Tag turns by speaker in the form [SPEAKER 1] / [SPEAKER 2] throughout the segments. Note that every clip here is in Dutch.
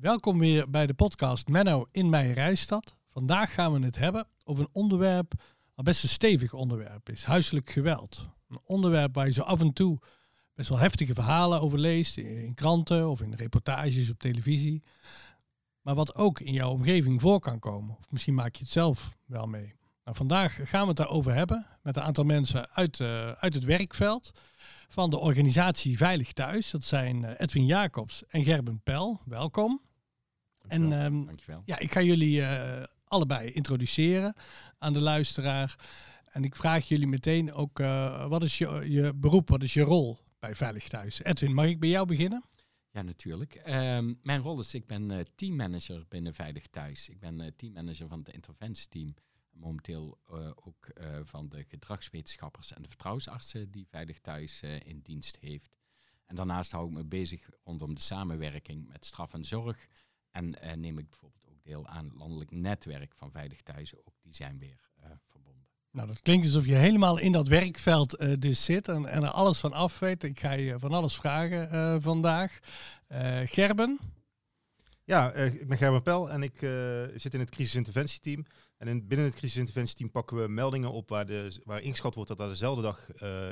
[SPEAKER 1] Welkom weer bij de podcast Menno in mijn reisstad. Vandaag gaan we het hebben over een onderwerp wat best een stevig onderwerp is. Huiselijk geweld. Een onderwerp waar je zo af en toe best wel heftige verhalen over leest. In kranten of in reportages op televisie. Maar wat ook in jouw omgeving voor kan komen. Of misschien maak je het zelf wel mee. Nou, vandaag gaan we het daarover hebben met een aantal mensen uit, uh, uit het werkveld van de organisatie Veilig Thuis. Dat zijn uh, Edwin Jacobs en Gerben Pel. Welkom. En um,
[SPEAKER 2] Dankjewel.
[SPEAKER 1] ja, ik ga jullie uh, allebei introduceren aan de luisteraar. En ik vraag jullie meteen ook, wat is je, je beroep, wat is je rol bij Veilig Thuis? Edwin, mag ik bij jou beginnen?
[SPEAKER 2] Ja, natuurlijk. Um, mijn rol is, ik ben uh, teammanager binnen Veilig Thuis. Ik ben uh, teammanager van het interventieteam. Momenteel uh, ook van de gedragswetenschappers en de vertrouwensartsen die Veilig Thuis in dienst heeft. En daarnaast hou ik me bezig rondom de samenwerking met straf en zorg. En neem ik bijvoorbeeld ook deel aan het landelijk netwerk van Veilig Thuis. Ook die zijn weer verbonden.
[SPEAKER 1] Nou, dat klinkt alsof je helemaal in dat werkveld uh, dus zit en, en, er alles van af weet. Ik ga je van alles vragen uh, vandaag. Uh, Gerben?
[SPEAKER 3] Ja, ik ben Gerben Pel en ik zit in het crisisinterventieteam. En in, binnen het crisisinterventieteam pakken we meldingen op waar, de, waar ingeschat wordt dat er dezelfde dag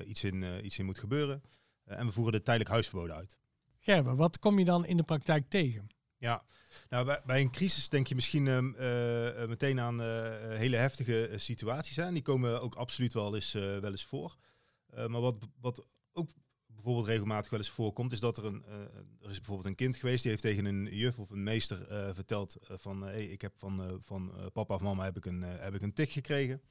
[SPEAKER 3] iets, in, iets in moet gebeuren. en we voeren de tijdelijk huisverboden uit.
[SPEAKER 1] Gerben, wat kom je dan in de praktijk tegen?
[SPEAKER 3] Ja, nou, bij, een crisis denk je misschien uh, uh, meteen aan uh, hele heftige situaties. Hè? Die komen ook absoluut wel eens, wel eens voor. maar wat, wat ook bijvoorbeeld regelmatig wel eens voorkomt, is dat er een, er is bijvoorbeeld een kind geweest die heeft tegen een juf of een meester verteld van, hey, ik heb van, van papa of mama heb ik een, heb ik een tik gekregen.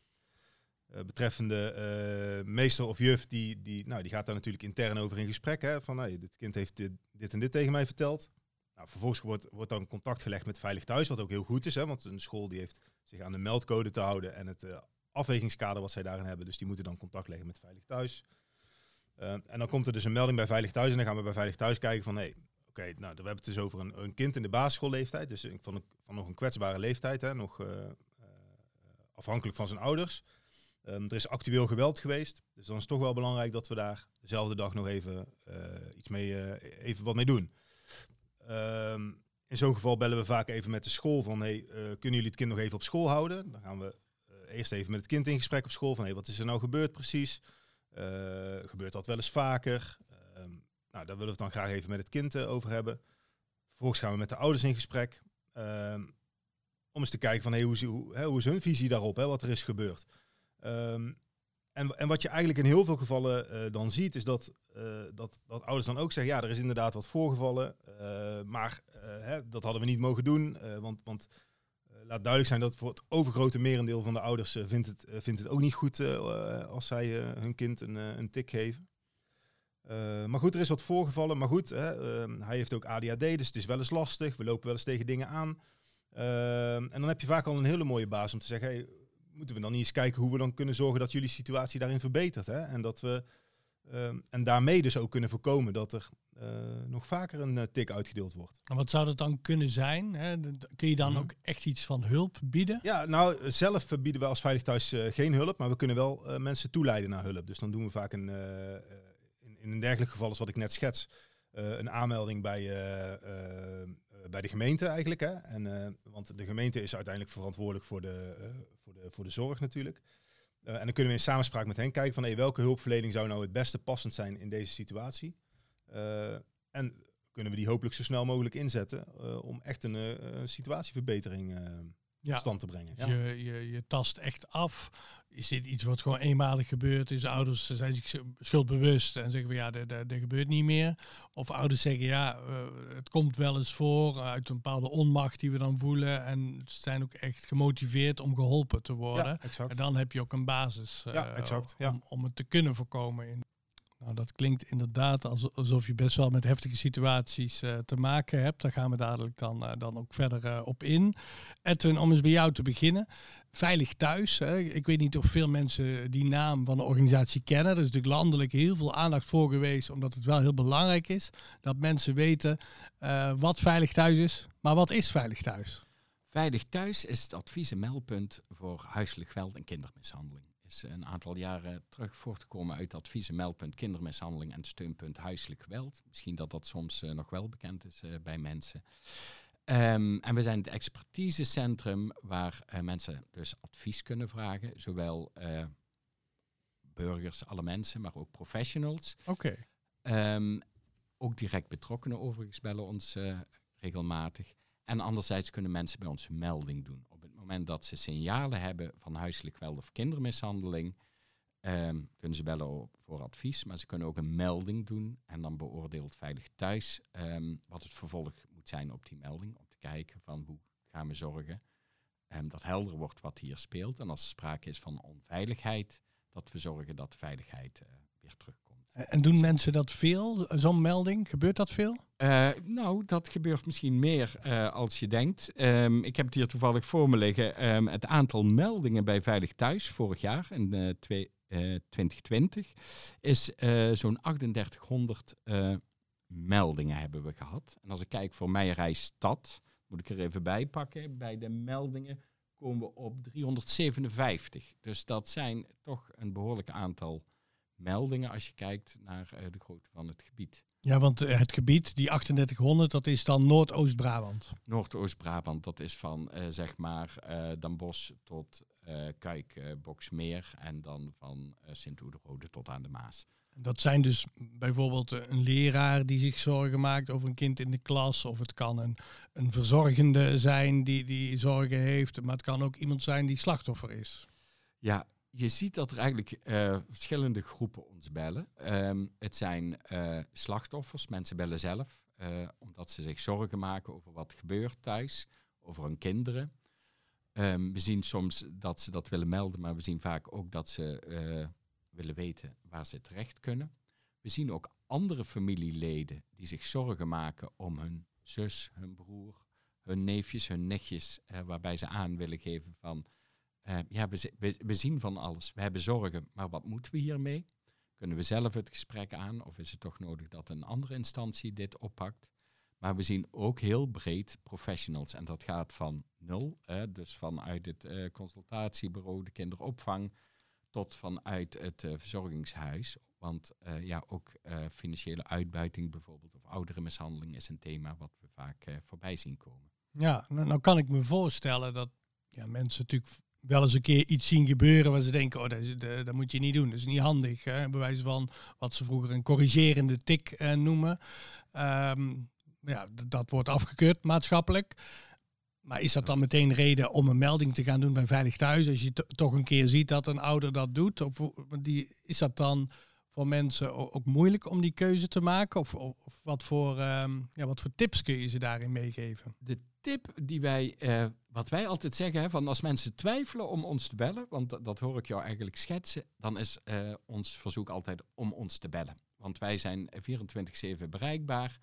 [SPEAKER 3] betreffende meester of juf, die, die, nou, die gaat daar natuurlijk intern over in gesprek. Hè, van hey, dit kind heeft dit, dit en dit tegen mij verteld. Nou, vervolgens wordt, wordt dan contact gelegd met Veilig Thuis, wat ook heel goed is. Hè, want een school die heeft zich aan de meldcode te houden en het uh, afwegingskader wat zij daarin hebben. Dus die moeten dan contact leggen met Veilig Thuis. Uh, en dan komt er dus een melding bij Veilig Thuis en dan gaan we bij Veilig Thuis kijken van... Hey, Oké, nou, we hebben het dus over een, een, kind in de basisschoolleeftijd. Dus van, van nog een kwetsbare leeftijd, hè, nog uh, afhankelijk van zijn ouders. Um, er is actueel geweld geweest. Dus dan is het toch wel belangrijk dat we daar dezelfde dag nog even iets mee, even wat mee doen. Um, in zo'n geval bellen we vaak even met de school van, hey, uh, kunnen jullie het kind nog even op school houden? Dan gaan we uh, eerst even met het kind in gesprek op school van, hey, wat is er nou gebeurd precies? Uh, gebeurt dat wel eens vaker? Um, nou, daar willen we het dan graag even met het kind over hebben. Vervolgens gaan we met de ouders in gesprek. Um, om eens te kijken van, hey, hoe, is, hoe, hoe is hun visie daarop, hè, wat er is gebeurd? Um, en, en, wat je eigenlijk in heel veel gevallen uh, dan ziet, is dat, uh, dat, dat ouders dan ook zeggen, ja, er is inderdaad wat voorgevallen, uh, maar hè, dat hadden we niet mogen doen. want want laat duidelijk zijn dat voor het overgrote merendeel van de ouders vindt, het, vindt het ook niet goed als zij hun kind een, een tik geven. maar goed, er is wat voorgevallen. Maar goed, hij heeft ook ADHD, dus het is wel eens lastig. We lopen wel eens tegen dingen aan. en dan heb je vaak al een hele mooie baas om te zeggen, hey, moeten we dan niet eens kijken hoe we dan kunnen zorgen dat jullie situatie daarin verbetert. Hè? En, dat we, uh, en daarmee dus ook kunnen voorkomen dat er uh, nog vaker een uh, tik uitgedeeld wordt.
[SPEAKER 1] En wat zou dat dan kunnen zijn? Hè? Kun je dan mm. ook echt iets van hulp bieden?
[SPEAKER 3] Ja, nou zelf bieden we als Veilig Thuis geen hulp, maar we kunnen wel mensen toeleiden naar hulp. Dus dan doen we vaak een, in, in, een dergelijk geval als wat ik net schets, een aanmelding bij bij de gemeente eigenlijk. Hè? En, uh, want de gemeente is uiteindelijk verantwoordelijk voor de, uh, voor de, voor de zorg natuurlijk. En dan kunnen we in samenspraak met hen kijken van hey, welke hulpverlening zou nou het beste passend zijn in deze situatie. en kunnen we die hopelijk zo snel mogelijk inzetten om echt een situatieverbetering ja. stand te brengen.
[SPEAKER 1] Ja. Je, je, je tast echt af. Is dit iets wat gewoon eenmalig gebeurt? Is ouders zijn zich schuldbewust en zeggen we ja, dat, dat, dat gebeurt niet meer. Of ouders zeggen ja, uh, het komt wel eens voor uit een bepaalde onmacht die we dan voelen. En ze zijn ook echt gemotiveerd om geholpen te worden.
[SPEAKER 3] Ja.
[SPEAKER 1] En dan heb je ook een basis uh,
[SPEAKER 3] ja.
[SPEAKER 1] om, om het te kunnen voorkomen. In nou, dat klinkt inderdaad alsof je best wel met heftige situaties uh, te maken hebt. Daar gaan we dadelijk dan, uh, dan ook verder uh, op in. Edwin, om eens bij jou te beginnen. Veilig thuis. Hè. Ik weet niet of veel mensen die naam van de organisatie kennen. Er is natuurlijk landelijk heel veel aandacht voor geweest, omdat het wel heel belangrijk is dat mensen weten wat veilig thuis is. Maar wat is veilig thuis?
[SPEAKER 2] Veilig thuis is het advies en meldpunt voor huiselijk geweld en kindermishandeling is een aantal jaren terug voortgekomen uit adviezen meldpunt kindermishandeling en steunpunt huiselijk geweld. Misschien dat dat soms uh, nog wel bekend is uh, bij mensen. Ehm, en we zijn het expertisecentrum waar eh, mensen dus advies kunnen vragen. Zowel eh, burgers, alle mensen, maar ook professionals.
[SPEAKER 1] Oké.
[SPEAKER 2] Ehm, ook direct betrokkenen overigens bellen ons eh, regelmatig. En anderzijds kunnen mensen bij ons melding doen. Moment dat ze signalen hebben van huiselijk geweld of kindermishandeling, ehm, kunnen ze bellen voor advies. Maar ze kunnen ook een melding doen en dan beoordeelt Veilig Thuis ehm, wat het vervolg moet zijn op die melding. Om te kijken van hoe gaan we zorgen ehm, dat helder wordt wat hier speelt. En als er sprake is van onveiligheid, dat we zorgen dat de veiligheid eh, weer terugkomt.
[SPEAKER 1] En doen mensen dat veel? Zo'n melding? Gebeurt dat veel?
[SPEAKER 2] Eh, nou, dat gebeurt misschien meer eh, als je denkt. Ehm, ik heb het hier toevallig voor me liggen. Ehm, het aantal meldingen bij Veilig Thuis vorig jaar in eh, eh, 2020 is zo'n 3800 eh, meldingen hebben we gehad. En als ik kijk voor Meijerij Stad, moet ik er even bij pakken. Bij de meldingen komen we op 357. Dus dat zijn toch een behoorlijk aantal meldingen als je kijkt naar de grootte van het gebied.
[SPEAKER 1] Ja, want eh, het gebied, die 3800, dat is dan Noordoost-Brabant.
[SPEAKER 2] Noordoost-Brabant, dat is van eh, zeg maar eh Den Bosch tot Kuik, eh, Boksmeer en dan van Sint-Oederode tot aan de Maas.
[SPEAKER 1] Dat zijn dus bijvoorbeeld een leraar die zich zorgen maakt over een kind in de klas. Of het kan een, een verzorgende zijn die, die zorgen heeft. Maar het kan ook iemand zijn die slachtoffer is.
[SPEAKER 2] Ja, je ziet dat er eigenlijk eh, verschillende groepen ons bellen. Ehm, het zijn eh, slachtoffers, mensen bellen zelf, eh, omdat ze zich zorgen maken over wat gebeurt thuis, over hun kinderen. Ehm, we zien soms dat ze dat willen melden, maar we zien vaak ook dat ze willen weten waar ze terecht kunnen. We zien ook andere familieleden die zich zorgen maken om hun zus, hun broer, hun neefjes, hun nichtjes, waarbij ze aan willen geven van eh, ja, we, zi- we, we zien van alles. We hebben zorgen, maar wat moeten we hiermee? Kunnen we zelf het gesprek aan of is het toch nodig dat een andere instantie dit oppakt? Maar we zien ook heel breed professionals en dat gaat van nul, eh, dus vanuit het eh, consultatiebureau, de kinderopvang, tot vanuit het eh, verzorgingshuis. Want ja, ook financiële uitbuiting bijvoorbeeld of ouderenmishandeling is een thema wat we vaak voorbij zien komen.
[SPEAKER 1] Ja, nou, nou kan ik me voorstellen dat ja, mensen natuurlijk wel eens een keer iets zien gebeuren waar ze denken, oh, dat, dat, moet je niet doen. Dat is niet handig. Hè? Bij wijze van wat ze vroeger een corrigerende tik eh, noemen. Ehm, ja, dat wordt afgekeurd maatschappelijk. Maar is dat dan meteen reden om een melding te gaan doen bij Veilig Thuis? Als je to- toch een keer ziet dat een ouder dat doet? Of die, is dat dan voor mensen ook moeilijk om die keuze te maken? Of, of, wat, voor, ehm, ja, wat voor tips kun je ze daarin meegeven?
[SPEAKER 2] de tip die wij, eh, wat wij altijd zeggen, hè, van als mensen twijfelen om ons te bellen, want dat, hoor ik jou eigenlijk schetsen, dan is eh, ons verzoek altijd om ons te bellen. Want wij zijn 24-7 bereikbaar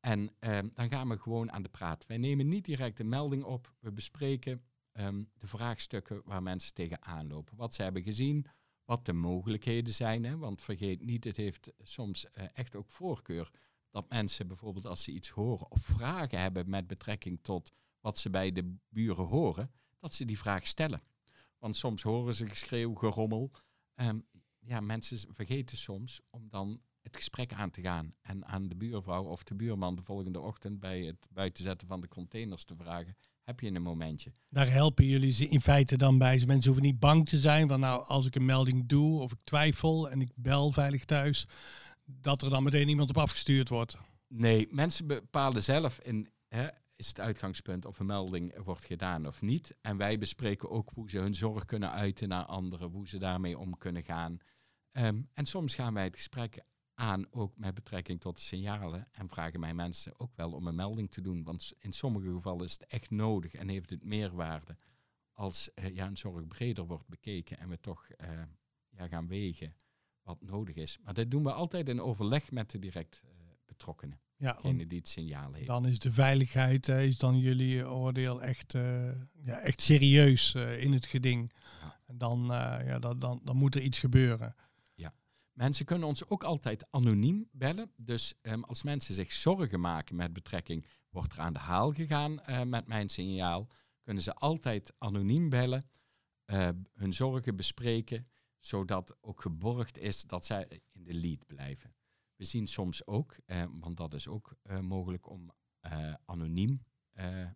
[SPEAKER 2] en eh, dan gaan we gewoon aan de praat. Wij nemen niet direct een melding op, we bespreken ehm, de vraagstukken waar mensen tegenaan lopen. Wat ze hebben gezien, wat de mogelijkheden zijn. Hè, want vergeet niet, het heeft soms eh, echt ook voorkeur dat mensen bijvoorbeeld als ze iets horen of vragen hebben met betrekking tot wat ze bij de buren horen, dat ze die vraag stellen. Want soms horen ze geschreeuw, gerommel. Ehm, ja, mensen vergeten soms om dan het gesprek aan te gaan en aan de buurvrouw of de buurman de volgende ochtend bij het buitenzetten van de containers te vragen, heb je een momentje?
[SPEAKER 1] Daar helpen jullie ze in feite dan bij. Mensen hoeven niet bang te zijn van nou, als ik een melding doe of ik twijfel en ik bel veilig thuis, dat er dan meteen iemand op afgestuurd wordt.
[SPEAKER 2] Nee, mensen bepalen zelf in, hè, is het uitgangspunt of een melding wordt gedaan of niet. En wij bespreken ook hoe ze hun zorg kunnen uiten naar anderen, hoe ze daarmee om kunnen gaan. Ehm, en soms gaan wij het gesprek aan, ook met betrekking tot de signalen. En vragen wij mensen ook wel om een melding te doen. Want in sommige gevallen is het echt nodig en heeft het meerwaarde als eh, ja, een zorg breder wordt bekeken en we toch eh, ja, gaan wegen wat nodig is. Maar dat doen we altijd in overleg met de direct eh, betrokkenen.
[SPEAKER 1] Ja,
[SPEAKER 2] Degene die het signaal heeft.
[SPEAKER 1] dan is de veiligheid, is dan jullie oordeel echt, ja, echt serieus in het geding.
[SPEAKER 2] Ja.
[SPEAKER 1] En dan, ja, dan, dan, dan moet er iets gebeuren.
[SPEAKER 2] Mensen kunnen ons ook altijd anoniem bellen. Dus ehm, als mensen zich zorgen maken met betrekking, wordt er aan de haal gegaan eh, met mijn signaal, kunnen ze altijd anoniem bellen, eh, hun zorgen bespreken, zodat ook geborgd is dat zij in de lead blijven. We zien soms ook, eh, want dat is ook mogelijk om anoniem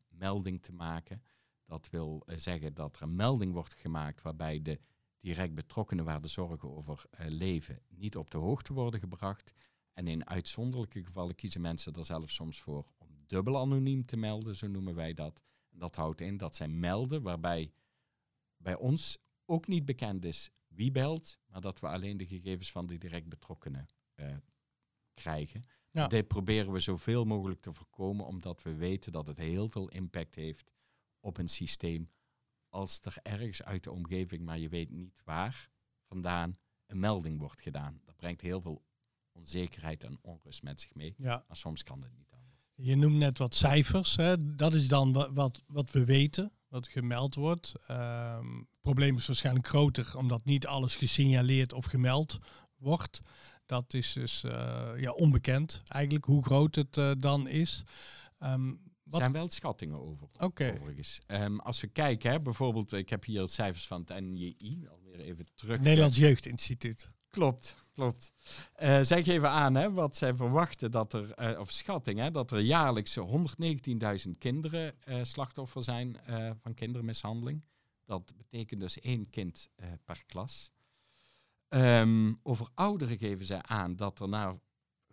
[SPEAKER 2] melding te maken. Dat wil zeggen dat er een melding wordt gemaakt waarbij de direct betrokkenen waar de zorgen over eh, leven niet op de hoogte worden gebracht. En in uitzonderlijke gevallen kiezen mensen er zelf soms voor om dubbel anoniem te melden, zo noemen wij dat. En dat houdt in dat zij melden waarbij bij ons ook niet bekend is wie belt, maar dat we alleen de gegevens van de direct betrokkenen eh, krijgen.
[SPEAKER 1] Ja.
[SPEAKER 2] Dit proberen we zoveel mogelijk te voorkomen, omdat we weten dat het heel veel impact heeft op een systeem. Als er ergens uit de omgeving, maar je weet niet waar vandaan, een melding wordt gedaan. Dat brengt heel veel onzekerheid en onrust met zich mee.
[SPEAKER 1] Ja.
[SPEAKER 2] Maar soms kan het niet anders.
[SPEAKER 1] Je noemt net wat cijfers. Hè? Dat is dan wa- wat, wat we weten, wat gemeld wordt. Ehm, het probleem is waarschijnlijk groter, omdat niet alles gesignaleerd of gemeld wordt. Dat is dus eh, ja, onbekend eigenlijk, hoe groot het eh, dan is. Ehm, wat-
[SPEAKER 2] zijn wel schattingen over.
[SPEAKER 1] Oké,
[SPEAKER 2] Overigens. Ehm, als we kijken, hè, bijvoorbeeld, ik heb hier cijfers van het NJI, alweer even terug.
[SPEAKER 1] Nederlands Jeugdinstituut.
[SPEAKER 2] Klopt, klopt. Eh, zij geven aan hè, wat zij verwachten dat er, eh, of schatting, hè, dat er jaarlijks 119.000 kinderen eh, slachtoffer zijn van kindermishandeling. Dat betekent dus één kind per klas. Ehm, over ouderen geven zij aan dat er naar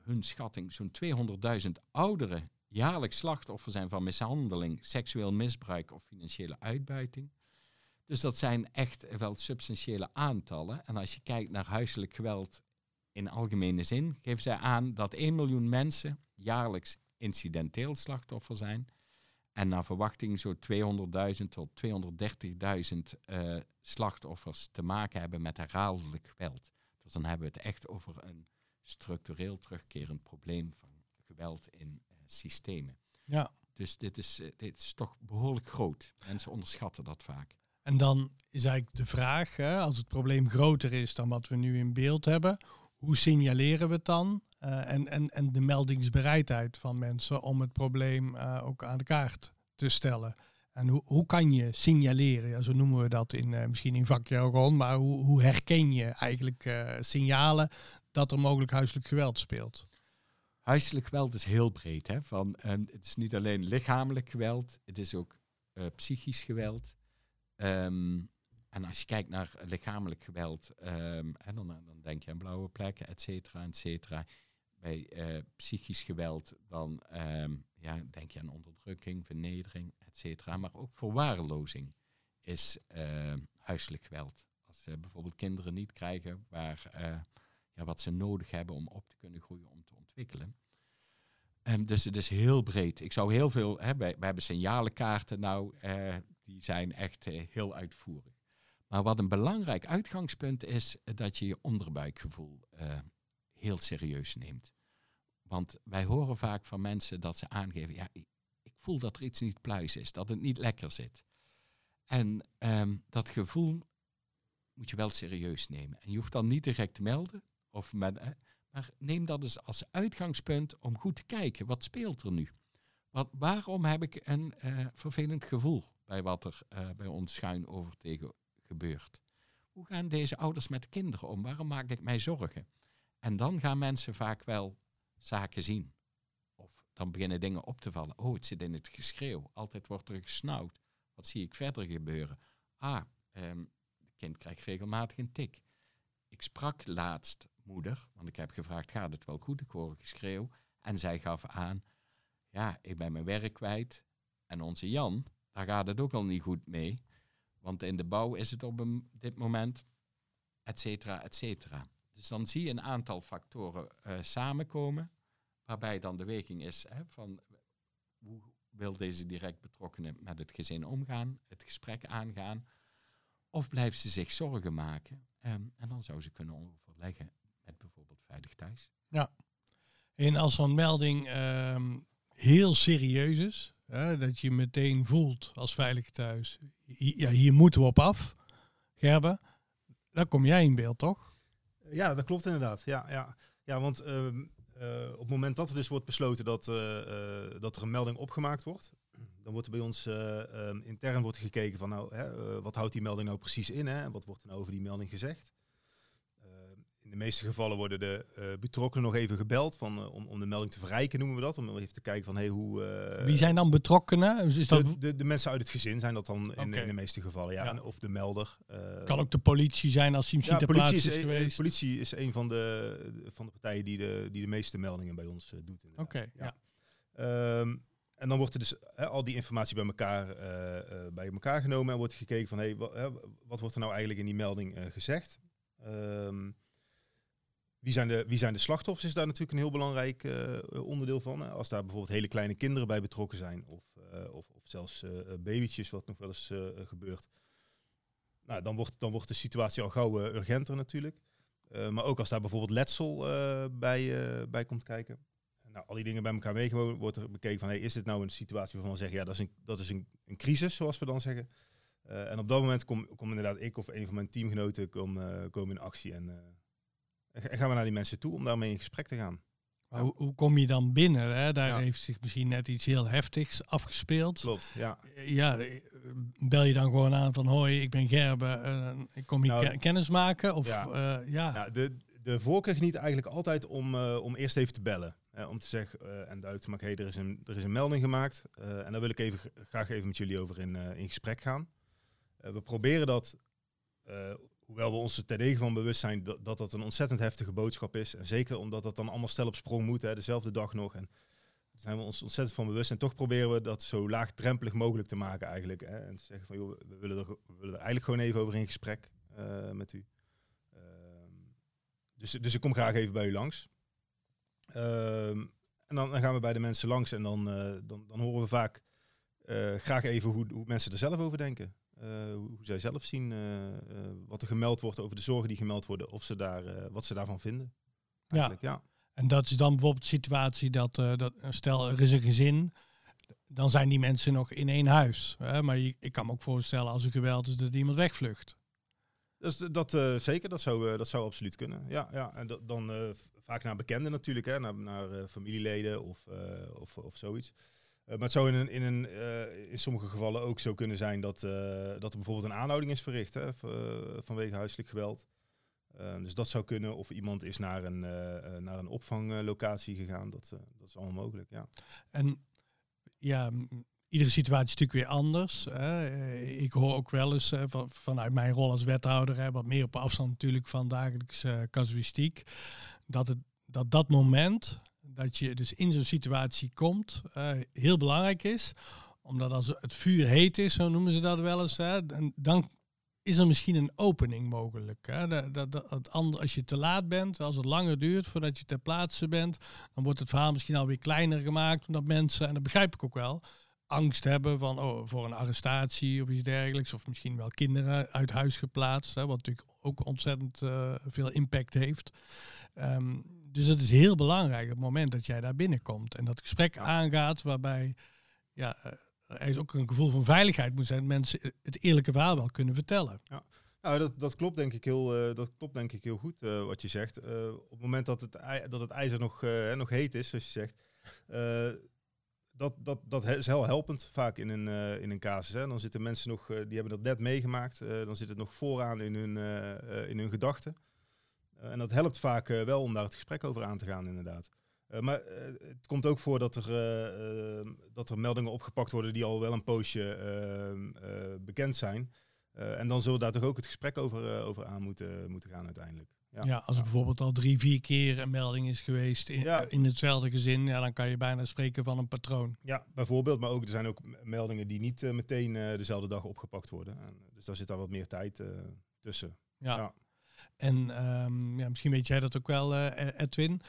[SPEAKER 2] hun schatting zo'n 200.000 ouderen jaarlijks slachtoffer zijn van mishandeling, seksueel misbruik of financiële uitbuiting. Dus dat zijn echt wel substantiële aantallen. En als je kijkt naar huiselijk geweld in algemene zin, geven zij aan dat 1 miljoen mensen jaarlijks incidenteel slachtoffer zijn. En naar verwachting zo'n 200.000 tot 230.000 eh, slachtoffers te maken hebben met herhaaldelijk geweld. Dus dan hebben we het echt over een structureel terugkerend probleem van geweld in systemen.
[SPEAKER 1] Ja.
[SPEAKER 2] Dus dit is, eh, dit is toch behoorlijk groot. Mensen onderschatten dat vaak.
[SPEAKER 1] En dan is eigenlijk de vraag, hè, als het probleem groter is dan wat we nu in beeld hebben, hoe signaleren we het dan? Eh, en, en, en de meldingsbereidheid van mensen om het probleem eh, ook aan de kaart te stellen. En hoe, hoe kan je signaleren? Ja, zo noemen we dat in, eh, misschien in vakjargon, maar hoe, hoe herken je eigenlijk signalen dat er mogelijk huiselijk geweld speelt?
[SPEAKER 2] Huiselijk geweld is heel breed. Hè? Van, ehm, het is niet alleen lichamelijk geweld, het is ook eh, psychisch geweld. Ehm, en als je kijkt naar lichamelijk geweld, ehm, hè, dan, dan denk je aan blauwe plekken, et cetera, et cetera. Bij eh, psychisch geweld, dan ja, denk je aan onderdrukking, vernedering, et cetera. Maar ook verwaarlozing is huiselijk geweld. Als eh, bijvoorbeeld kinderen niet krijgen waar, wat ze nodig hebben om op te kunnen groeien, om te ontwikkelen. Ehm, dus het is heel breed. Ik zou heel veel, hè, wij, hebben signalenkaarten nou, eh, die zijn echt eh, heel uitvoerig. Maar wat een belangrijk uitgangspunt is, eh, dat je je onderbuikgevoel heel serieus neemt. Want wij horen vaak van mensen dat ze aangeven, ja, ik, ik voel dat er iets niet pluis is, dat het niet lekker zit. En ehm, dat gevoel moet je wel serieus nemen. En je hoeft dan niet direct te melden, of maar neem dat eens als uitgangspunt om goed te kijken, wat speelt er nu? Wat, waarom heb ik een eh, vervelend gevoel bij wat er eh, bij ons schuin over tegen gebeurt? Hoe gaan deze ouders met kinderen om? Waarom maak ik mij zorgen? En dan gaan mensen vaak wel zaken zien. Of dan beginnen dingen op te vallen. Oh, het zit in het geschreeuw. Altijd wordt er gesnauwd. Wat zie ik verder gebeuren? Ah, ehm, het kind krijgt regelmatig een tik. Ik sprak laatst moeder, want ik heb gevraagd, gaat het wel goed? Ik hoor geschreeuw. En zij gaf aan, ja, ik ben mijn werk kwijt. En onze Jan, daar gaat het ook al niet goed mee. Want in de bouw is het op dit moment, et cetera, et cetera. Dus dan zie je een aantal factoren eh, samenkomen, waarbij dan de weging is hè, van hoe wil deze direct betrokkenen met het gezin omgaan, het gesprek aangaan, of blijft ze zich zorgen maken? Ehm, en dan zou ze kunnen overleggen Veilig Thuis.
[SPEAKER 1] En als zo'n melding ehm, heel serieus is, hè, dat je meteen voelt als veilig thuis, ja, hier moeten we op af, Gerben, dan kom jij in beeld, toch?
[SPEAKER 3] Ja, dat klopt inderdaad. Ja, ja. ja want ehm, eh, op het moment dat er dus wordt besloten dat, eh, eh, dat er een melding opgemaakt wordt, dan wordt er bij ons eh, ehm, intern wordt gekeken van nou, hè, wat houdt die melding nou precies in? Hè? Wat wordt er nou over die melding gezegd? Eh, in de meeste gevallen worden de uh, betrokkenen nog even gebeld van, uh, om, om de melding te verrijken, noemen we dat. Om even te kijken van hey, hoe...
[SPEAKER 1] Uh, Wie zijn dan betrokkenen?
[SPEAKER 3] Is dat... de, de, de, mensen uit het gezin zijn dat dan in, in de meeste gevallen, ja. ja. of de melder.
[SPEAKER 1] kan ook de politie zijn als misschien ja, ter plaatse is, is geweest.
[SPEAKER 3] politie is een van de, van de partijen die de, die de meeste meldingen bij ons doet.
[SPEAKER 1] Oké, okay, ja.
[SPEAKER 3] Um, en dan wordt er dus al die informatie bij elkaar, bij elkaar genomen en wordt gekeken van hey, wat, wat wordt er nou eigenlijk in die melding gezegd. Um, wie zijn, de, wie zijn de slachtoffers is daar natuurlijk een heel belangrijk uh, onderdeel van. Als daar bijvoorbeeld hele kleine kinderen bij betrokken zijn, of, uh, of, of, zelfs uh, babytjes, wat nog wel eens gebeurt. Nou, dan wordt, dan wordt de situatie al gauw urgenter natuurlijk. maar ook als daar bijvoorbeeld letsel bij, bij komt kijken. Nou, al die dingen bij elkaar meegenomen, wordt er bekeken van, hey, is dit nou een situatie waarvan we zeggen, ja, dat is een, dat is een, een crisis, zoals we dan zeggen. en op dat moment kom, kom inderdaad ik of een van mijn teamgenoten kom, komen in actie en en gaan we naar die mensen toe om daarmee in gesprek te gaan.
[SPEAKER 1] Maar hoe, hoe, kom je dan binnen? Hè? Daar heeft zich misschien net iets heel heftigs afgespeeld.
[SPEAKER 3] Klopt, ja.
[SPEAKER 1] Ja, bel je dan gewoon aan van hoi, ik ben Gerbe, uh, ik kom hier nou, kennis maken? Of, ja. Uh, ja.
[SPEAKER 3] ja. de, de voorkeur geniet eigenlijk altijd om, uh, om eerst even te bellen. om te zeggen en duidelijk te maken, hey, er, is een, er is een melding gemaakt. en daar wil ik even, graag even met jullie over in, in gesprek gaan. we proberen dat hoewel we ons er terdege van bewust zijn dat, dat dat een ontzettend heftige boodschap is. En zeker omdat dat dan allemaal stel op sprong moet, hè, dezelfde dag nog. En daar zijn we ons ontzettend van bewust. En toch proberen we dat zo laagdrempelig mogelijk te maken eigenlijk. Hè. En te zeggen van, joh, we willen er, we willen er eigenlijk gewoon even over in gesprek uh, met u. Uh, dus, dus ik kom graag even bij u langs. Uh, en dan, dan, gaan we bij de mensen langs en dan, uh, dan, dan horen we vaak graag even hoe, hoe mensen er zelf over denken. Eh, hoe zij zelf zien eh, eh, wat er gemeld wordt over de zorgen die gemeld worden, of ze daar, wat ze daarvan vinden.
[SPEAKER 1] Ja. ja. En dat is dan bijvoorbeeld de situatie dat, dat stel er is een gezin, dan zijn die mensen nog in één huis. Hè? Maar ik kan me ook voorstellen als er geweld is dat iemand wegvlucht.
[SPEAKER 3] Dus dat uh, zeker, dat zou, uh, dat zou absoluut kunnen. Ja, ja. en dan uh, vaak naar bekenden natuurlijk, hè, naar, naar familieleden of, of, of zoiets. Eh, maar het zou in, een, in, een, uh, in sommige gevallen ook zo kunnen zijn dat, uh, dat er bijvoorbeeld een aanhouding is verricht hè, vanwege huiselijk geweld. dus dat zou kunnen. Of iemand is naar een, naar een opvanglocatie gegaan. Dat, dat is allemaal mogelijk, ja.
[SPEAKER 1] En ja, iedere situatie is natuurlijk weer anders. Ik hoor ook wel eens van, vanuit mijn rol als wethouder, hè, wat meer op afstand natuurlijk van dagelijkse casuïstiek, dat, het, dat dat moment dat je dus in zo'n situatie komt, uh, heel belangrijk is. Omdat als het vuur heet is, zo noemen ze dat wel eens, hè, dan is er misschien een opening mogelijk. Hè. Dat, dat, als je te laat bent, als het langer duurt voordat je ter plaatse bent, dan wordt het verhaal misschien alweer kleiner gemaakt. Omdat mensen, en dat begrijp ik ook wel, angst hebben van, oh, voor een arrestatie of iets dergelijks. Of misschien wel kinderen uit huis geplaatst, hè, wat natuurlijk ook ontzettend uh, veel impact heeft. Um, dus het is heel belangrijk op het moment dat jij daar binnenkomt en dat gesprek aangaat waarbij ja, eh, er is ook een gevoel van veiligheid moet zijn. Mensen het eerlijke verhaal wel kunnen vertellen.
[SPEAKER 3] Ja. Nou, dat, dat klopt denk ik heel, uh, dat klopt denk ik heel goed uh, wat je zegt. Uh, op het moment dat het, dat het ijzer nog, nog heet is, zoals je zegt, dat, dat, dat is heel helpend vaak in een, in een casus. Hè. Dan zitten mensen nog, die hebben dat net meegemaakt, dan zit het nog vooraan in hun, in hun gedachten. Eh, en dat helpt vaak eh, wel om daar het gesprek over aan te gaan, inderdaad. Uh, maar het komt ook voor dat er, dat er meldingen opgepakt worden die al wel een poosje ehm, bekend zijn. en dan zullen we daar toch ook het gesprek over, over aan moeten, moeten gaan uiteindelijk.
[SPEAKER 1] Ja, ja als er bijvoorbeeld al drie, vier keer een melding is geweest in, in hetzelfde gezin, ja, dan kan je bijna spreken van een patroon.
[SPEAKER 3] Ja, bijvoorbeeld. Maar ook, er zijn ook meldingen die niet meteen dezelfde dag opgepakt worden. En, dus daar zit daar wat meer tijd tussen.
[SPEAKER 1] ja. En um, ja, misschien weet jij dat ook wel, uh, Edwin.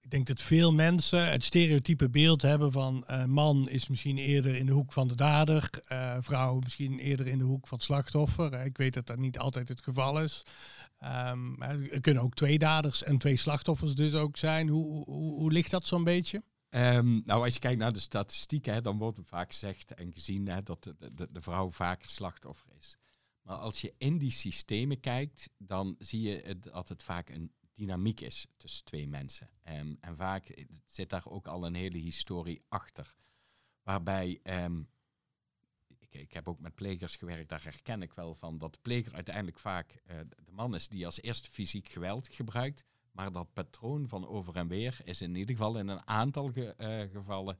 [SPEAKER 1] Ik denk dat veel mensen het stereotype beeld hebben van uh, man is misschien eerder in de hoek van de dader, uh, vrouw misschien eerder in de hoek van het slachtoffer. Ik weet dat dat niet altijd het geval is. Um, er kunnen ook twee daders en twee slachtoffers dus ook zijn. Hoe, hoe, hoe ligt dat zo'n beetje?
[SPEAKER 2] Um, nou, als je kijkt naar de statistieken, dan wordt vaak gezegd en gezien hè, dat de, de, de, vrouw vaker slachtoffer is. Maar als je in die systemen kijkt, dan zie je dat het vaak een dynamiek is tussen twee mensen. Um, en vaak zit daar ook al een hele historie achter. Waarbij, um, ik, ik heb ook met plegers gewerkt, daar herken ik wel van dat de pleger uiteindelijk vaak uh, de man is die als eerste fysiek geweld gebruikt. Maar dat patroon van over en weer is in ieder geval in een aantal ge, uh, gevallen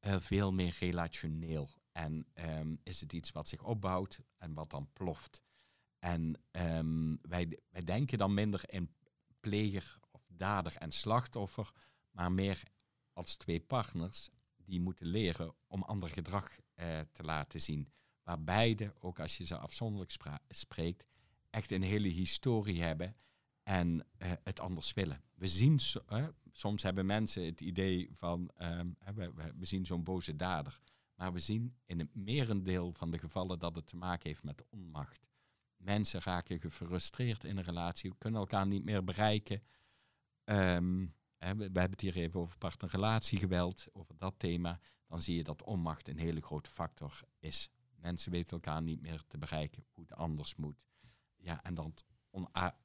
[SPEAKER 2] veel meer relationeel. En um, is het iets wat zich opbouwt en wat dan ploft. En um, wij, wij denken dan minder in pleger of dader en slachtoffer, maar meer als twee partners die moeten leren om ander gedrag uh, te laten zien. Waar beide, ook als je ze afzonderlijk spreekt, echt een hele historie hebben en uh, het anders willen. We zien, soms hebben mensen het idee van, we, we, we, zien zo'n boze dader. Maar we zien in het merendeel van de gevallen dat het te maken heeft met onmacht. Mensen raken gefrustreerd in een relatie, kunnen elkaar niet meer bereiken. Hè, we, we, hebben het hier even over partnerrelatiegeweld, over dat thema. Dan zie je dat onmacht een hele grote factor is. Mensen weten elkaar niet meer te bereiken, hoe het anders moet. Ja, en dan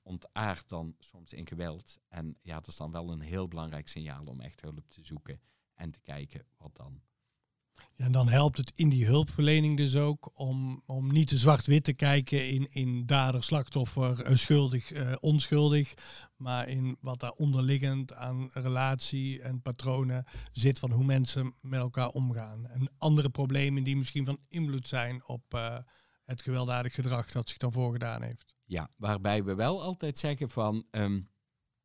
[SPEAKER 2] ontaart dan soms in geweld. En ja, dat is dan wel een heel belangrijk signaal om echt hulp te zoeken en te kijken wat dan
[SPEAKER 1] en dan helpt het in die hulpverlening dus ook om, om niet te zwart-wit te kijken in, in dader, slachtoffer, uh, schuldig, uh, onschuldig. Maar in wat daar onderliggend aan relatie en patronen zit van hoe mensen met elkaar omgaan. En andere problemen die misschien van invloed zijn op uh, het gewelddadig gedrag dat zich dan voorgedaan heeft.
[SPEAKER 2] Ja, waarbij we wel altijd zeggen van, um,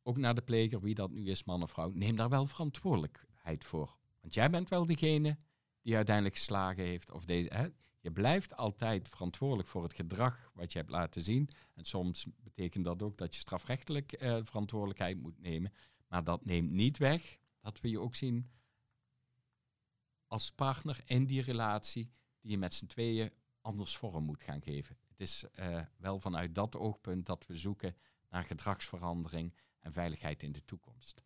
[SPEAKER 2] ook naar de pleger, wie dat nu is, man of vrouw, neem daar wel verantwoordelijkheid voor. Want jij bent wel degene die uiteindelijk geslagen heeft. Of deze, hè? Je blijft altijd verantwoordelijk voor het gedrag wat je hebt laten zien. En soms betekent dat ook dat je strafrechtelijk uh, verantwoordelijkheid moet nemen. Maar dat neemt niet weg dat we je ook zien als partner in die relatie die je met z'n tweeën anders vorm moet gaan geven. Het is uh, wel vanuit dat oogpunt dat we zoeken naar gedragsverandering en veiligheid in de toekomst.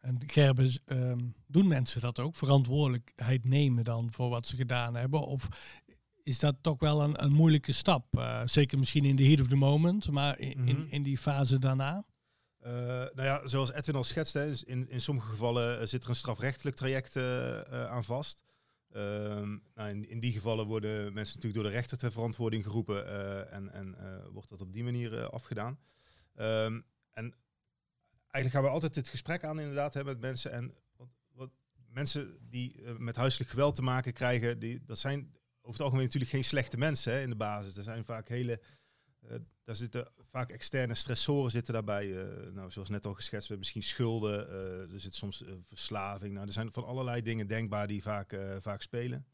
[SPEAKER 1] En Gerben, um, doen mensen dat ook? Verantwoordelijkheid nemen dan voor wat ze gedaan hebben? Of is dat toch wel een, een moeilijke stap? Uh, zeker misschien in de heat of the moment, maar in, mm -hmm. in, in, die fase daarna?
[SPEAKER 3] Uh, nou ja, zoals Edwin al schetst, hè, in, in sommige gevallen zit er een strafrechtelijk traject uh, aan vast. Ehm, nou, in, in, die gevallen worden mensen natuurlijk door de rechter ter verantwoording geroepen en, en wordt dat op die manier afgedaan. Um, en eigenlijk gaan we altijd het gesprek aan inderdaad hè, met mensen. En wat, wat mensen die uh, met huiselijk geweld te maken krijgen, die, dat zijn over het algemeen natuurlijk geen slechte mensen hè, in de basis. Er zijn vaak hele, uh, daar zitten vaak externe stressoren zitten daarbij. Uh, nou, zoals net al geschetst, misschien schulden, er zit soms verslaving. Nou, er zijn van allerlei dingen denkbaar die vaak, vaak spelen.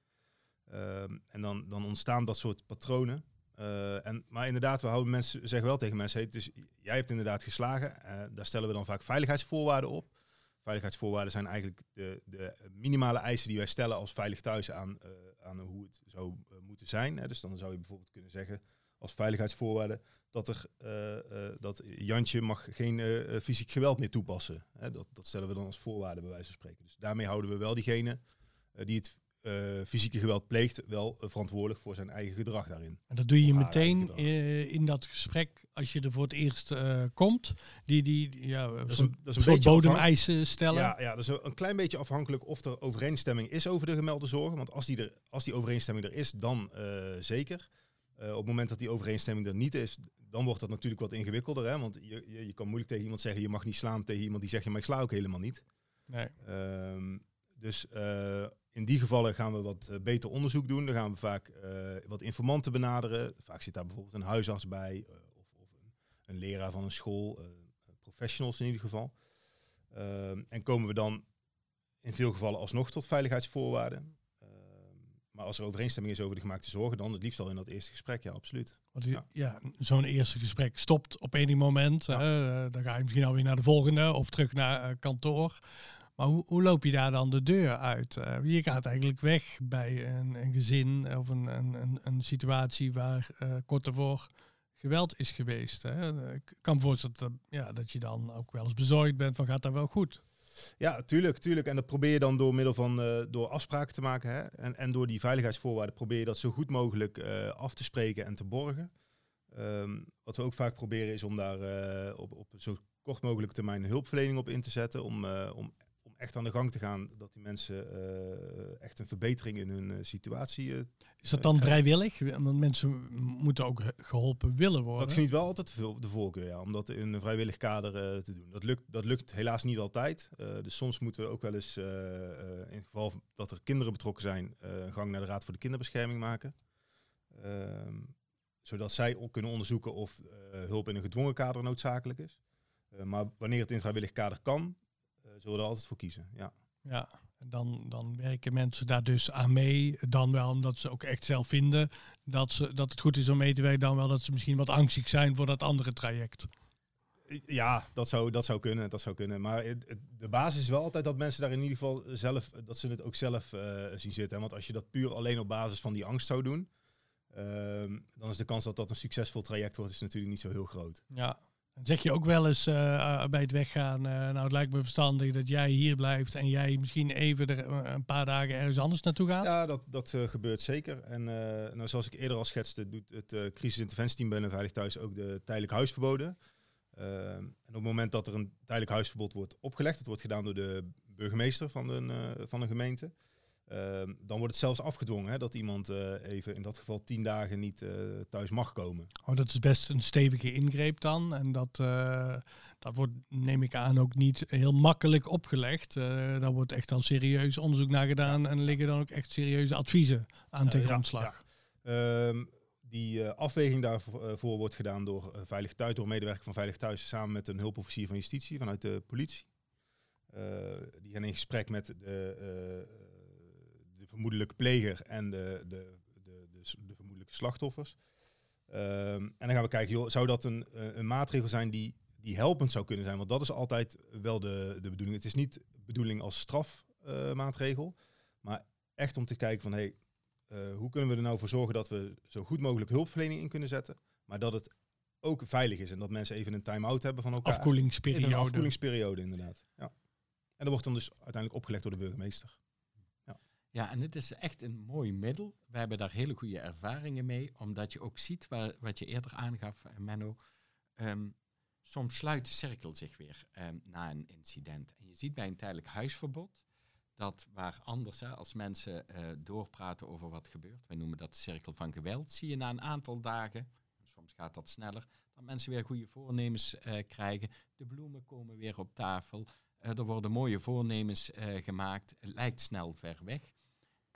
[SPEAKER 3] Ehm, en dan, dan ontstaan dat soort patronen. Uh, en, maar inderdaad, we houden mensen, zeggen wel tegen mensen, hey, dus jij hebt inderdaad geslagen. Uh, daar stellen we dan vaak veiligheidsvoorwaarden op. Veiligheidsvoorwaarden zijn eigenlijk de, de minimale eisen die wij stellen als veilig thuis aan, uh, aan hoe het zou moeten zijn. Dus dan zou je bijvoorbeeld kunnen zeggen als veiligheidsvoorwaarde dat, er, dat Jantje mag geen fysiek geweld meer toepassen. Dat, dat stellen we dan als voorwaarde bij wijze van spreken. Dus daarmee houden we wel diegene die het fysieke geweld pleegt, wel uh, verantwoordelijk voor zijn eigen gedrag daarin.
[SPEAKER 1] En dat doe je meteen uh, in dat gesprek als je er voor het eerst komt. Die, die ja, dat is een, dat is een beetje bodemeisen stellen.
[SPEAKER 3] Ja, ja, dat is een klein beetje afhankelijk of er overeenstemming is over de gemelde zorgen. Want als die, er, als die overeenstemming er is, dan zeker. op het moment dat die overeenstemming er niet is, dan wordt dat natuurlijk wat ingewikkelder. Hè? Want je, je, je, kan moeilijk tegen iemand zeggen, je mag niet slaan tegen iemand die zegt, je maar ik sla ook helemaal niet.
[SPEAKER 1] Nee.
[SPEAKER 3] Um, dus in die gevallen gaan we wat uh, beter onderzoek doen. Dan gaan we vaak uh, wat informanten benaderen. Vaak zit daar bijvoorbeeld een huisarts bij uh, of, of een, een, leraar van een school, professionals in ieder geval. Ehm, en komen we dan in veel gevallen alsnog tot veiligheidsvoorwaarden. Ehm, maar als er overeenstemming is over de gemaakte zorgen, dan het liefst al in dat eerste gesprek, ja, absoluut.
[SPEAKER 1] Want ja, ja zo'n eerste gesprek stopt op enig moment. Ja. dan ga je misschien alweer naar de volgende of terug naar kantoor. Maar hoe, hoe, loop je daar dan de deur uit? Uh, je gaat eigenlijk weg bij een, een gezin of een, een, een situatie waar uh, kort ervoor geweld is geweest. Hè? Ik kan me voorstellen dat, ja, dat je dan ook wel eens bezorgd bent van gaat dat wel goed?
[SPEAKER 3] Ja, tuurlijk, tuurlijk. En dat probeer je dan door middel van uh, door afspraken te maken. Hè? En, en door die veiligheidsvoorwaarden probeer je dat zo goed mogelijk af te spreken en te borgen. Um, wat we ook vaak proberen is om daar op, op zo kort mogelijk termijn hulpverlening op in te zetten. Om, om echt aan de gang te gaan, dat die mensen eh, echt een verbetering in hun eh, situatie. eh,
[SPEAKER 1] Is dat dan vrijwillig? Want mensen moeten ook geholpen willen worden.
[SPEAKER 3] dat geniet wel altijd veel de voorkeur, ja, om dat in een vrijwillig kader te doen. Dat lukt, dat lukt helaas niet altijd. Dus soms moeten we ook wel eens, in het geval dat er kinderen betrokken zijn, een gang naar de Raad voor de Kinderbescherming maken. Ehm, zodat zij ook kunnen onderzoeken of hulp in een gedwongen kader noodzakelijk is. Maar wanneer het in vrijwillig kader kan, zullen we er altijd voor kiezen. Ja.
[SPEAKER 1] Ja, dan, dan werken mensen daar dus aan mee. Dan wel omdat ze ook echt zelf vinden dat, ze, dat het goed is om mee te werken. Dan wel dat ze misschien wat angstig zijn voor dat andere traject.
[SPEAKER 3] Ja, dat zou, dat zou kunnen. Dat zou kunnen. Maar de basis is wel altijd dat mensen daar in ieder geval zelf, dat ze het ook zelf eh, zien zitten. Want als je dat puur alleen op basis van die angst zou doen, ehm, dan is de kans dat dat een succesvol traject wordt, is natuurlijk niet zo heel groot.
[SPEAKER 1] Ja. Zeg je ook wel eens eh, eh, bij het weggaan, eh, nou het lijkt me verstandig dat jij hier blijft en jij misschien even er, een paar dagen ergens anders naartoe gaat?
[SPEAKER 3] Ja, dat, dat gebeurt zeker. En nou, zoals ik eerder al schetste, doet het crisisinterventieteam bij een Veilig Thuis ook de tijdelijk huisverboden. Ehm, en op het moment dat er een tijdelijk huisverbod wordt opgelegd, dat wordt gedaan door de burgemeester van een, van een gemeente, ehm, dan wordt het zelfs afgedwongen hè, dat iemand eh, even in dat geval tien dagen niet eh, thuis mag komen.
[SPEAKER 1] Oh, dat is best een stevige ingreep dan. En dat, eh, dat wordt, neem ik aan, ook niet heel makkelijk opgelegd. Daar wordt echt al serieus onderzoek naar gedaan en liggen dan ook echt serieuze adviezen aan ten
[SPEAKER 3] ja,
[SPEAKER 1] grondslag.
[SPEAKER 3] Ehm, die afweging daarvoor voor wordt gedaan door Veilig Thuis, door medewerker van Veilig Thuis, samen met een hulpofficier van justitie vanuit de politie. Die gaan in gesprek met de, de vermoedelijke pleger en de, de, de, de, de vermoedelijke slachtoffers. Ehm, en dan gaan we kijken, joh, zou dat een, eh, een maatregel zijn die, die helpend zou kunnen zijn? Want dat is altijd wel de, de bedoeling. Het is niet de bedoeling als strafmaatregel, maar echt om te kijken van, hey, eh, hoe kunnen we er nou voor zorgen dat we zo goed mogelijk hulpverlening in kunnen zetten, maar dat het ook veilig is en dat mensen even een time-out hebben van elkaar. In
[SPEAKER 1] Afkoelingsperiode.
[SPEAKER 3] een afkoelingsperiode, inderdaad. Ja. En dat wordt dan dus uiteindelijk opgelegd door de burgemeester.
[SPEAKER 2] Ja, en het is echt een mooi middel. We hebben daar hele goede ervaringen mee, omdat je ook ziet wat je eerder aangaf, eh, Menno. ehm, soms sluit de cirkel zich weer ehm, na een incident. En je ziet bij een tijdelijk huisverbod dat waar anders, hè, als mensen eh, doorpraten over wat gebeurt, wij noemen dat de cirkel van geweld, zie je na een aantal dagen, soms gaat dat sneller, dat mensen weer goede voornemens eh, krijgen. De bloemen komen weer op tafel. Er worden mooie voornemens gemaakt. Het lijkt snel ver weg.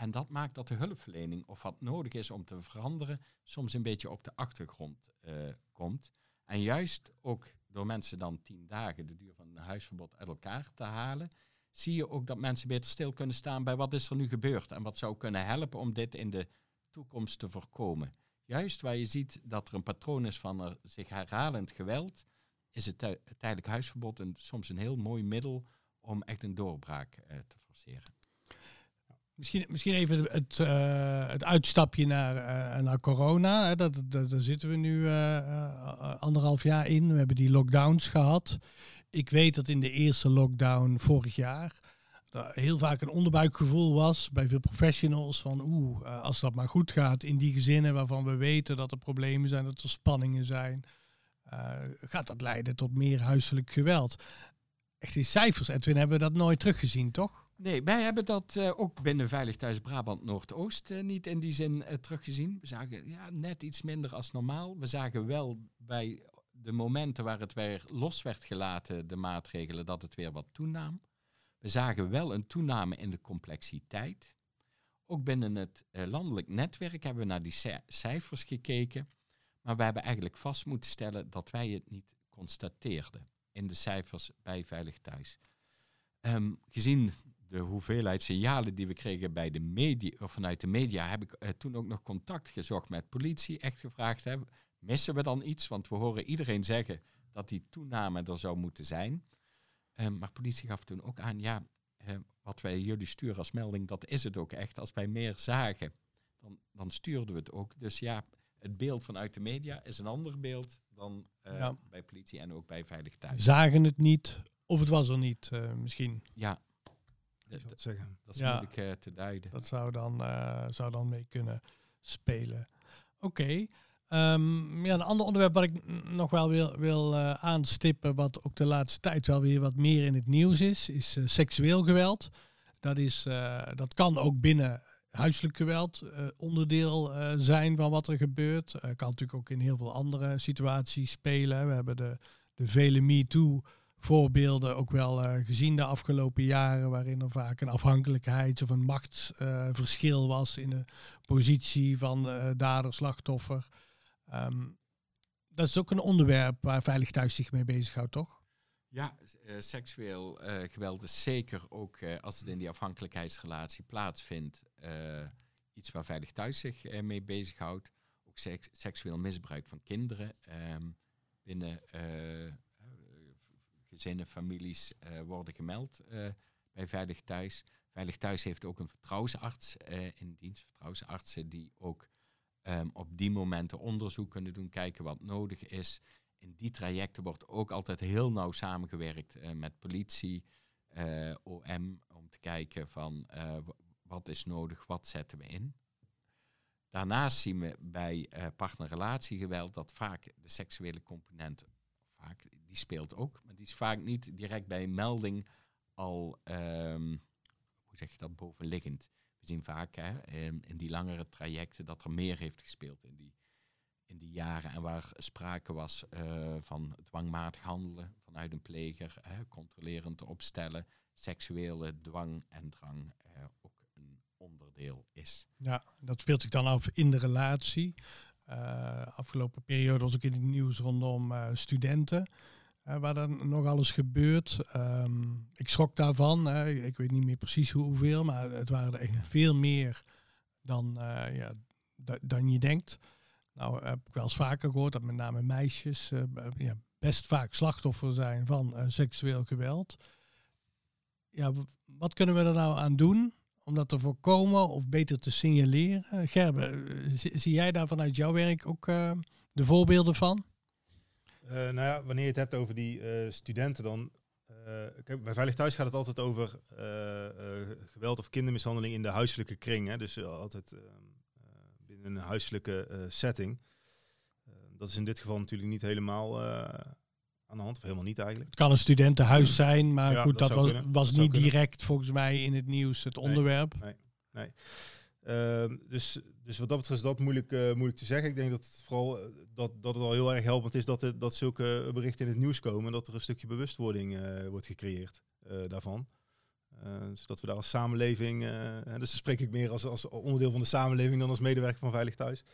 [SPEAKER 2] En dat maakt dat de hulpverlening of wat nodig is om te veranderen, soms een beetje op de achtergrond eh, komt. En juist ook door mensen dan tien dagen de duur van een huisverbod uit elkaar te halen, zie je ook dat mensen beter stil kunnen staan bij wat is er nu gebeurd en wat zou kunnen helpen om dit in de toekomst te voorkomen. Juist waar je ziet dat er een patroon is van zich herhalend geweld, is het tijdelijk huisverbod een, soms een heel mooi middel om echt een doorbraak eh, te forceren.
[SPEAKER 1] Misschien, misschien even het, eh, het uitstapje naar, eh, naar corona. Hè. Dat, dat, daar zitten we nu eh, eh, anderhalf jaar in. We hebben die lockdowns gehad. Ik weet dat in de eerste lockdown vorig jaar heel vaak een onderbuikgevoel was bij veel professionals van oeh, eh, als dat maar goed gaat in die gezinnen waarvan we weten dat er problemen zijn, dat er spanningen zijn, eh, gaat dat leiden tot meer huiselijk geweld. Echt in cijfers, Edwin, hebben we dat nooit teruggezien, toch?
[SPEAKER 2] Nee, wij hebben dat eh, ook binnen Veilig Thuis Brabant Noordoost eh, niet in die zin eh, teruggezien. We zagen ja, net iets minder als normaal. We zagen wel bij de momenten waar het weer los werd gelaten, de maatregelen, dat het weer wat toenam. We zagen wel een toename in de complexiteit. Ook binnen het landelijk netwerk hebben we naar die ci- cijfers gekeken. Maar we hebben eigenlijk vast moeten stellen dat wij het niet constateerden in de cijfers bij Veilig Thuis. Ehm, gezien de hoeveelheid signalen die we kregen bij de media, of vanuit de media, heb ik eh, toen ook nog contact gezocht met politie. Echt gevraagd, hè, missen we dan iets? Want we horen iedereen zeggen dat die toename er zou moeten zijn. Ehm, maar politie gaf toen ook aan, ja, eh, wat wij jullie sturen als melding, dat is het ook echt. Als wij meer zagen, dan, dan stuurden we het ook. Dus ja, het beeld vanuit de media is een ander beeld dan eh,
[SPEAKER 1] Ja.
[SPEAKER 2] bij politie en ook bij Veilig Thuis.
[SPEAKER 1] Zagen het niet of het was er niet, eh, misschien.
[SPEAKER 2] Ja,
[SPEAKER 3] Zeggen.
[SPEAKER 2] dat is
[SPEAKER 1] Ja.
[SPEAKER 2] moeilijk eh, te duiden.
[SPEAKER 1] Dat zou dan, eh, zou dan mee kunnen spelen. Oké. Ehm, ja, een ander onderwerp wat ik nog wel wil, wil uh, aanstippen, wat ook de laatste tijd wel weer wat meer in het nieuws is, is uh, seksueel geweld. Dat, is, uh, dat kan ook binnen huiselijk geweld onderdeel zijn van wat er gebeurt. kan natuurlijk ook in heel veel andere situaties spelen. We hebben de, de vele MeToo voorbeelden ook wel gezien de afgelopen jaren, waarin er vaak een afhankelijkheid of een machtsverschil was in de positie van dader-slachtoffer. Um, dat is ook een onderwerp waar Veilig Thuis zich mee bezighoudt, toch?
[SPEAKER 2] Ja, uh, seksueel uh, geweld is zeker ook uh, als het in die afhankelijkheidsrelatie plaatsvindt, iets waar Veilig Thuis zich mee bezighoudt. Ook seks seksueel misbruik van kinderen um, binnen gezinnen, families worden gemeld bij Veilig Thuis. Veilig Thuis heeft ook een vertrouwensarts in dienst, vertrouwensartsen die ook Ehm, op die momenten onderzoek kunnen doen, kijken wat nodig is. In die trajecten wordt ook altijd heel nauw samengewerkt uh, met politie, uh, eh, OM, om te kijken van uh, wat is nodig, wat zetten we in. Daarnaast zien we bij partnerrelatiegeweld dat vaak de seksuele component, die speelt ook, maar die is vaak niet direct bij een melding al, um, hoe zeg je dat, bovenliggend. We zien vaak hè, in, in, die langere trajecten dat er meer heeft gespeeld in die, in die jaren. En waar sprake was uh, van dwangmatig handelen vanuit een pleger, hè, controlerend opstellen, seksuele dwang en drang uh, ook een onderdeel is.
[SPEAKER 1] Ja, dat speelt zich dan af in de relatie. Uh, afgelopen periode was ook in het nieuws rondom studenten. Uh, waar dan nog alles gebeurt. Um, ik schrok daarvan. Ik weet niet meer precies hoe, hoeveel, maar het waren er veel meer dan, ja, dan je denkt. Nou heb ik wel eens vaker gehoord dat met name meisjes ja, best vaak slachtoffer zijn van seksueel geweld. Ja, wat kunnen we er nou aan doen om dat te voorkomen of beter te signaleren? Gerben, zie jij daar vanuit jouw werk ook de voorbeelden van?
[SPEAKER 3] Uh, nou ja, wanneer je het hebt over die studenten, dan. Bij Veilig Thuis gaat het altijd over geweld of kindermishandeling in de huiselijke kring. Hè? Dus altijd binnen een huiselijke setting. dat is in dit geval natuurlijk niet helemaal aan de hand, of helemaal niet eigenlijk.
[SPEAKER 1] Het kan een studentenhuis zijn, maar goed, dat, was, was niet direct volgens mij in het nieuws het onderwerp.
[SPEAKER 3] Nee, nee. Ehm, dus, dus wat dat betreft is dat moeilijk, uh, moeilijk te zeggen. Ik denk dat het vooral eh, dat, dat het al heel erg helpend is dat, het, dat zulke berichten in het nieuws komen. En dat er een stukje bewustwording uh, wordt gecreëerd daarvan. zodat we daar als samenleving, dus dan spreek ik meer als, als onderdeel van de samenleving dan als medewerker van Veilig Thuis.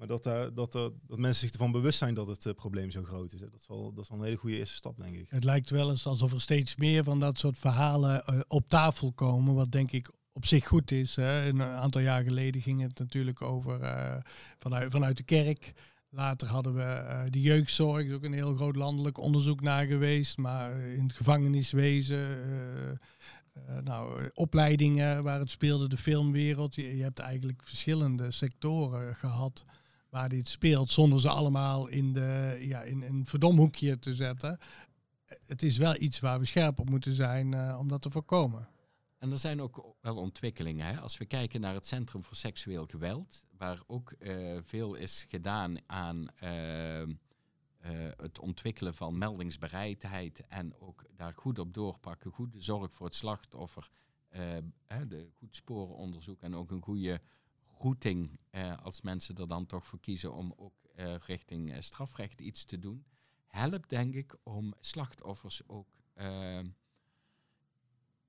[SPEAKER 3] Maar dat, dat, dat, dat mensen zich ervan bewust zijn dat het probleem zo groot is. Hè. Dat, is wel, dat is wel een hele goede eerste stap, denk ik.
[SPEAKER 1] Het lijkt wel eens alsof er steeds meer van dat soort verhalen op tafel komen. Wat denk ik op zich goed is. Hè. Een aantal jaar geleden ging het natuurlijk over vanuit, vanuit de kerk. Later hadden we de jeugdzorg, is ook een heel groot landelijk onderzoek naar geweest. Maar in het gevangeniswezen, nou, opleidingen waar het speelde, de filmwereld. Je, hebt eigenlijk verschillende sectoren gehad waar dit speelt, zonder ze allemaal in, de, ja, in een verdomhoekje te zetten. Het is wel iets waar we scherp op moeten zijn om dat te voorkomen.
[SPEAKER 2] En er zijn ook wel ontwikkelingen. Hè? Als we kijken naar het Centrum voor Seksueel Geweld, waar ook uh, veel is gedaan aan uh, het ontwikkelen van meldingsbereidheid en ook daar goed op doorpakken, goede zorg voor het slachtoffer, de goed sporenonderzoek en ook een goede routing als mensen er dan toch voor kiezen om ook richting strafrecht iets te doen, helpt denk ik om slachtoffers ook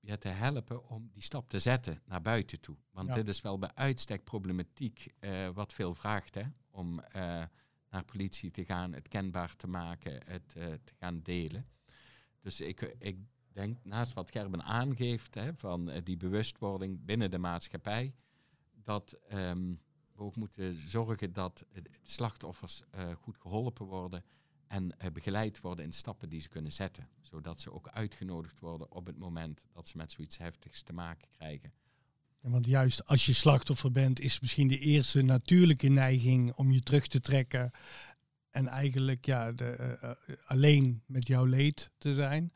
[SPEAKER 2] je te helpen om die stap te zetten naar buiten toe. Want dit is wel bij uitstek problematiek uh, wat veel vraagt hè, om uh, naar politie te gaan, het kenbaar te maken, het uh, te gaan delen. Dus ik, ik denk, naast wat Gerben aangeeft, hè, van die bewustwording binnen de maatschappij, dat um, we ook moeten zorgen dat slachtoffers goed geholpen worden en begeleid worden in stappen die ze kunnen zetten zodat ze ook uitgenodigd worden op het moment dat ze met zoiets heftigs te maken krijgen.
[SPEAKER 1] Ja, want juist als je slachtoffer bent, is misschien de eerste natuurlijke neiging om je terug te trekken en eigenlijk ja, de, uh, alleen met jouw leed te zijn.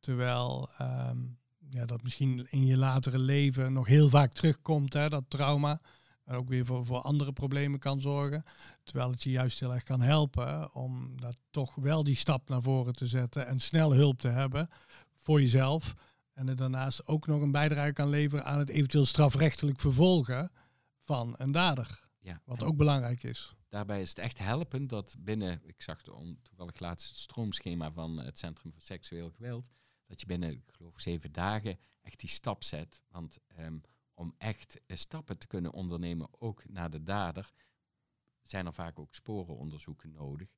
[SPEAKER 1] Terwijl um, ja, dat misschien in je latere leven nog heel vaak terugkomt, hè, dat trauma. En ook weer voor, voor andere problemen kan zorgen. Terwijl het je juist heel erg kan helpen om dat toch wel die stap naar voren te zetten en snel hulp te hebben voor jezelf. En er daarnaast ook nog een bijdrage kan leveren aan het eventueel strafrechtelijk vervolgen van een dader.
[SPEAKER 2] Ja.
[SPEAKER 1] Wat ook belangrijk is.
[SPEAKER 2] Daarbij is het echt helpend dat binnen, ik zag toevallig laatst het stroomschema van het Centrum voor Seksueel Geweld, dat je binnen, ik geloof, zeven dagen echt die stap zet. Want ehm, om echt eh, stappen te kunnen ondernemen, ook naar de dader, zijn er vaak ook sporenonderzoeken nodig.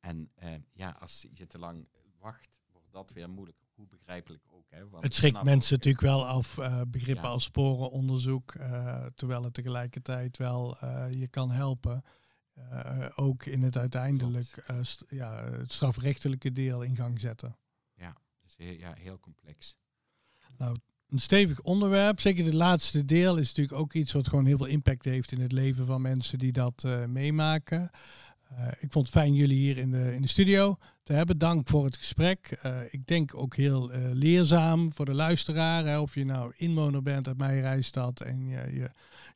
[SPEAKER 2] En eh, ja, als je te lang wacht, wordt dat weer moeilijk. Hoe begrijpelijk ook. Hè? Want
[SPEAKER 1] Het schrikt mensen
[SPEAKER 2] ook,
[SPEAKER 1] natuurlijk wel af, eh, begrippen
[SPEAKER 2] Ja.
[SPEAKER 1] als sporenonderzoek, eh, terwijl het tegelijkertijd wel eh, je kan helpen. eh, ook in het uiteindelijk eh, ja, het strafrechtelijke deel in gang zetten.
[SPEAKER 2] Ja, heel complex.
[SPEAKER 1] Een stevig onderwerp, zeker het laatste deel, is natuurlijk ook iets wat gewoon heel veel impact heeft in het leven van mensen die dat eh, meemaken. Eh, ik vond het fijn jullie hier in de, in de studio te hebben. Dank voor het gesprek. Eh, ik denk ook heel eh, leerzaam voor de luisteraar. Hè, of je nou inwoner bent uit mijn reisstad en je,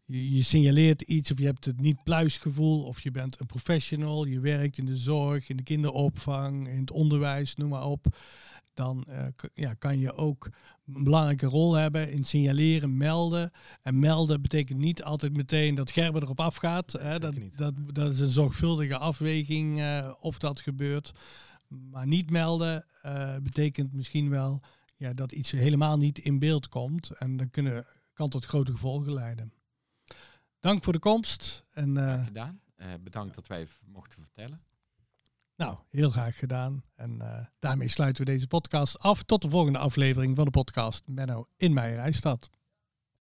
[SPEAKER 1] je, je, signaleert iets of je hebt het niet pluisgevoel of je bent een professional, je werkt in de zorg, in de kinderopvang, in het onderwijs, noem maar op. Dan eh, ja, kan je ook een belangrijke rol hebben in signaleren, melden. En melden betekent niet altijd meteen dat Gerber erop afgaat. Hè. Dat, dat, dat is een zorgvuldige afweging of dat gebeurt. Maar niet melden eh, betekent misschien wel ja, dat iets helemaal niet in beeld komt. En dan kunnen, kan tot grote gevolgen leiden. Dank voor de komst. En eh,
[SPEAKER 2] gedaan. Eh, bedankt dat wij mochten vertellen.
[SPEAKER 1] nou, heel graag gedaan. En daarmee sluiten we deze podcast af. Tot de volgende aflevering van de podcast Menno in mijn reisstad.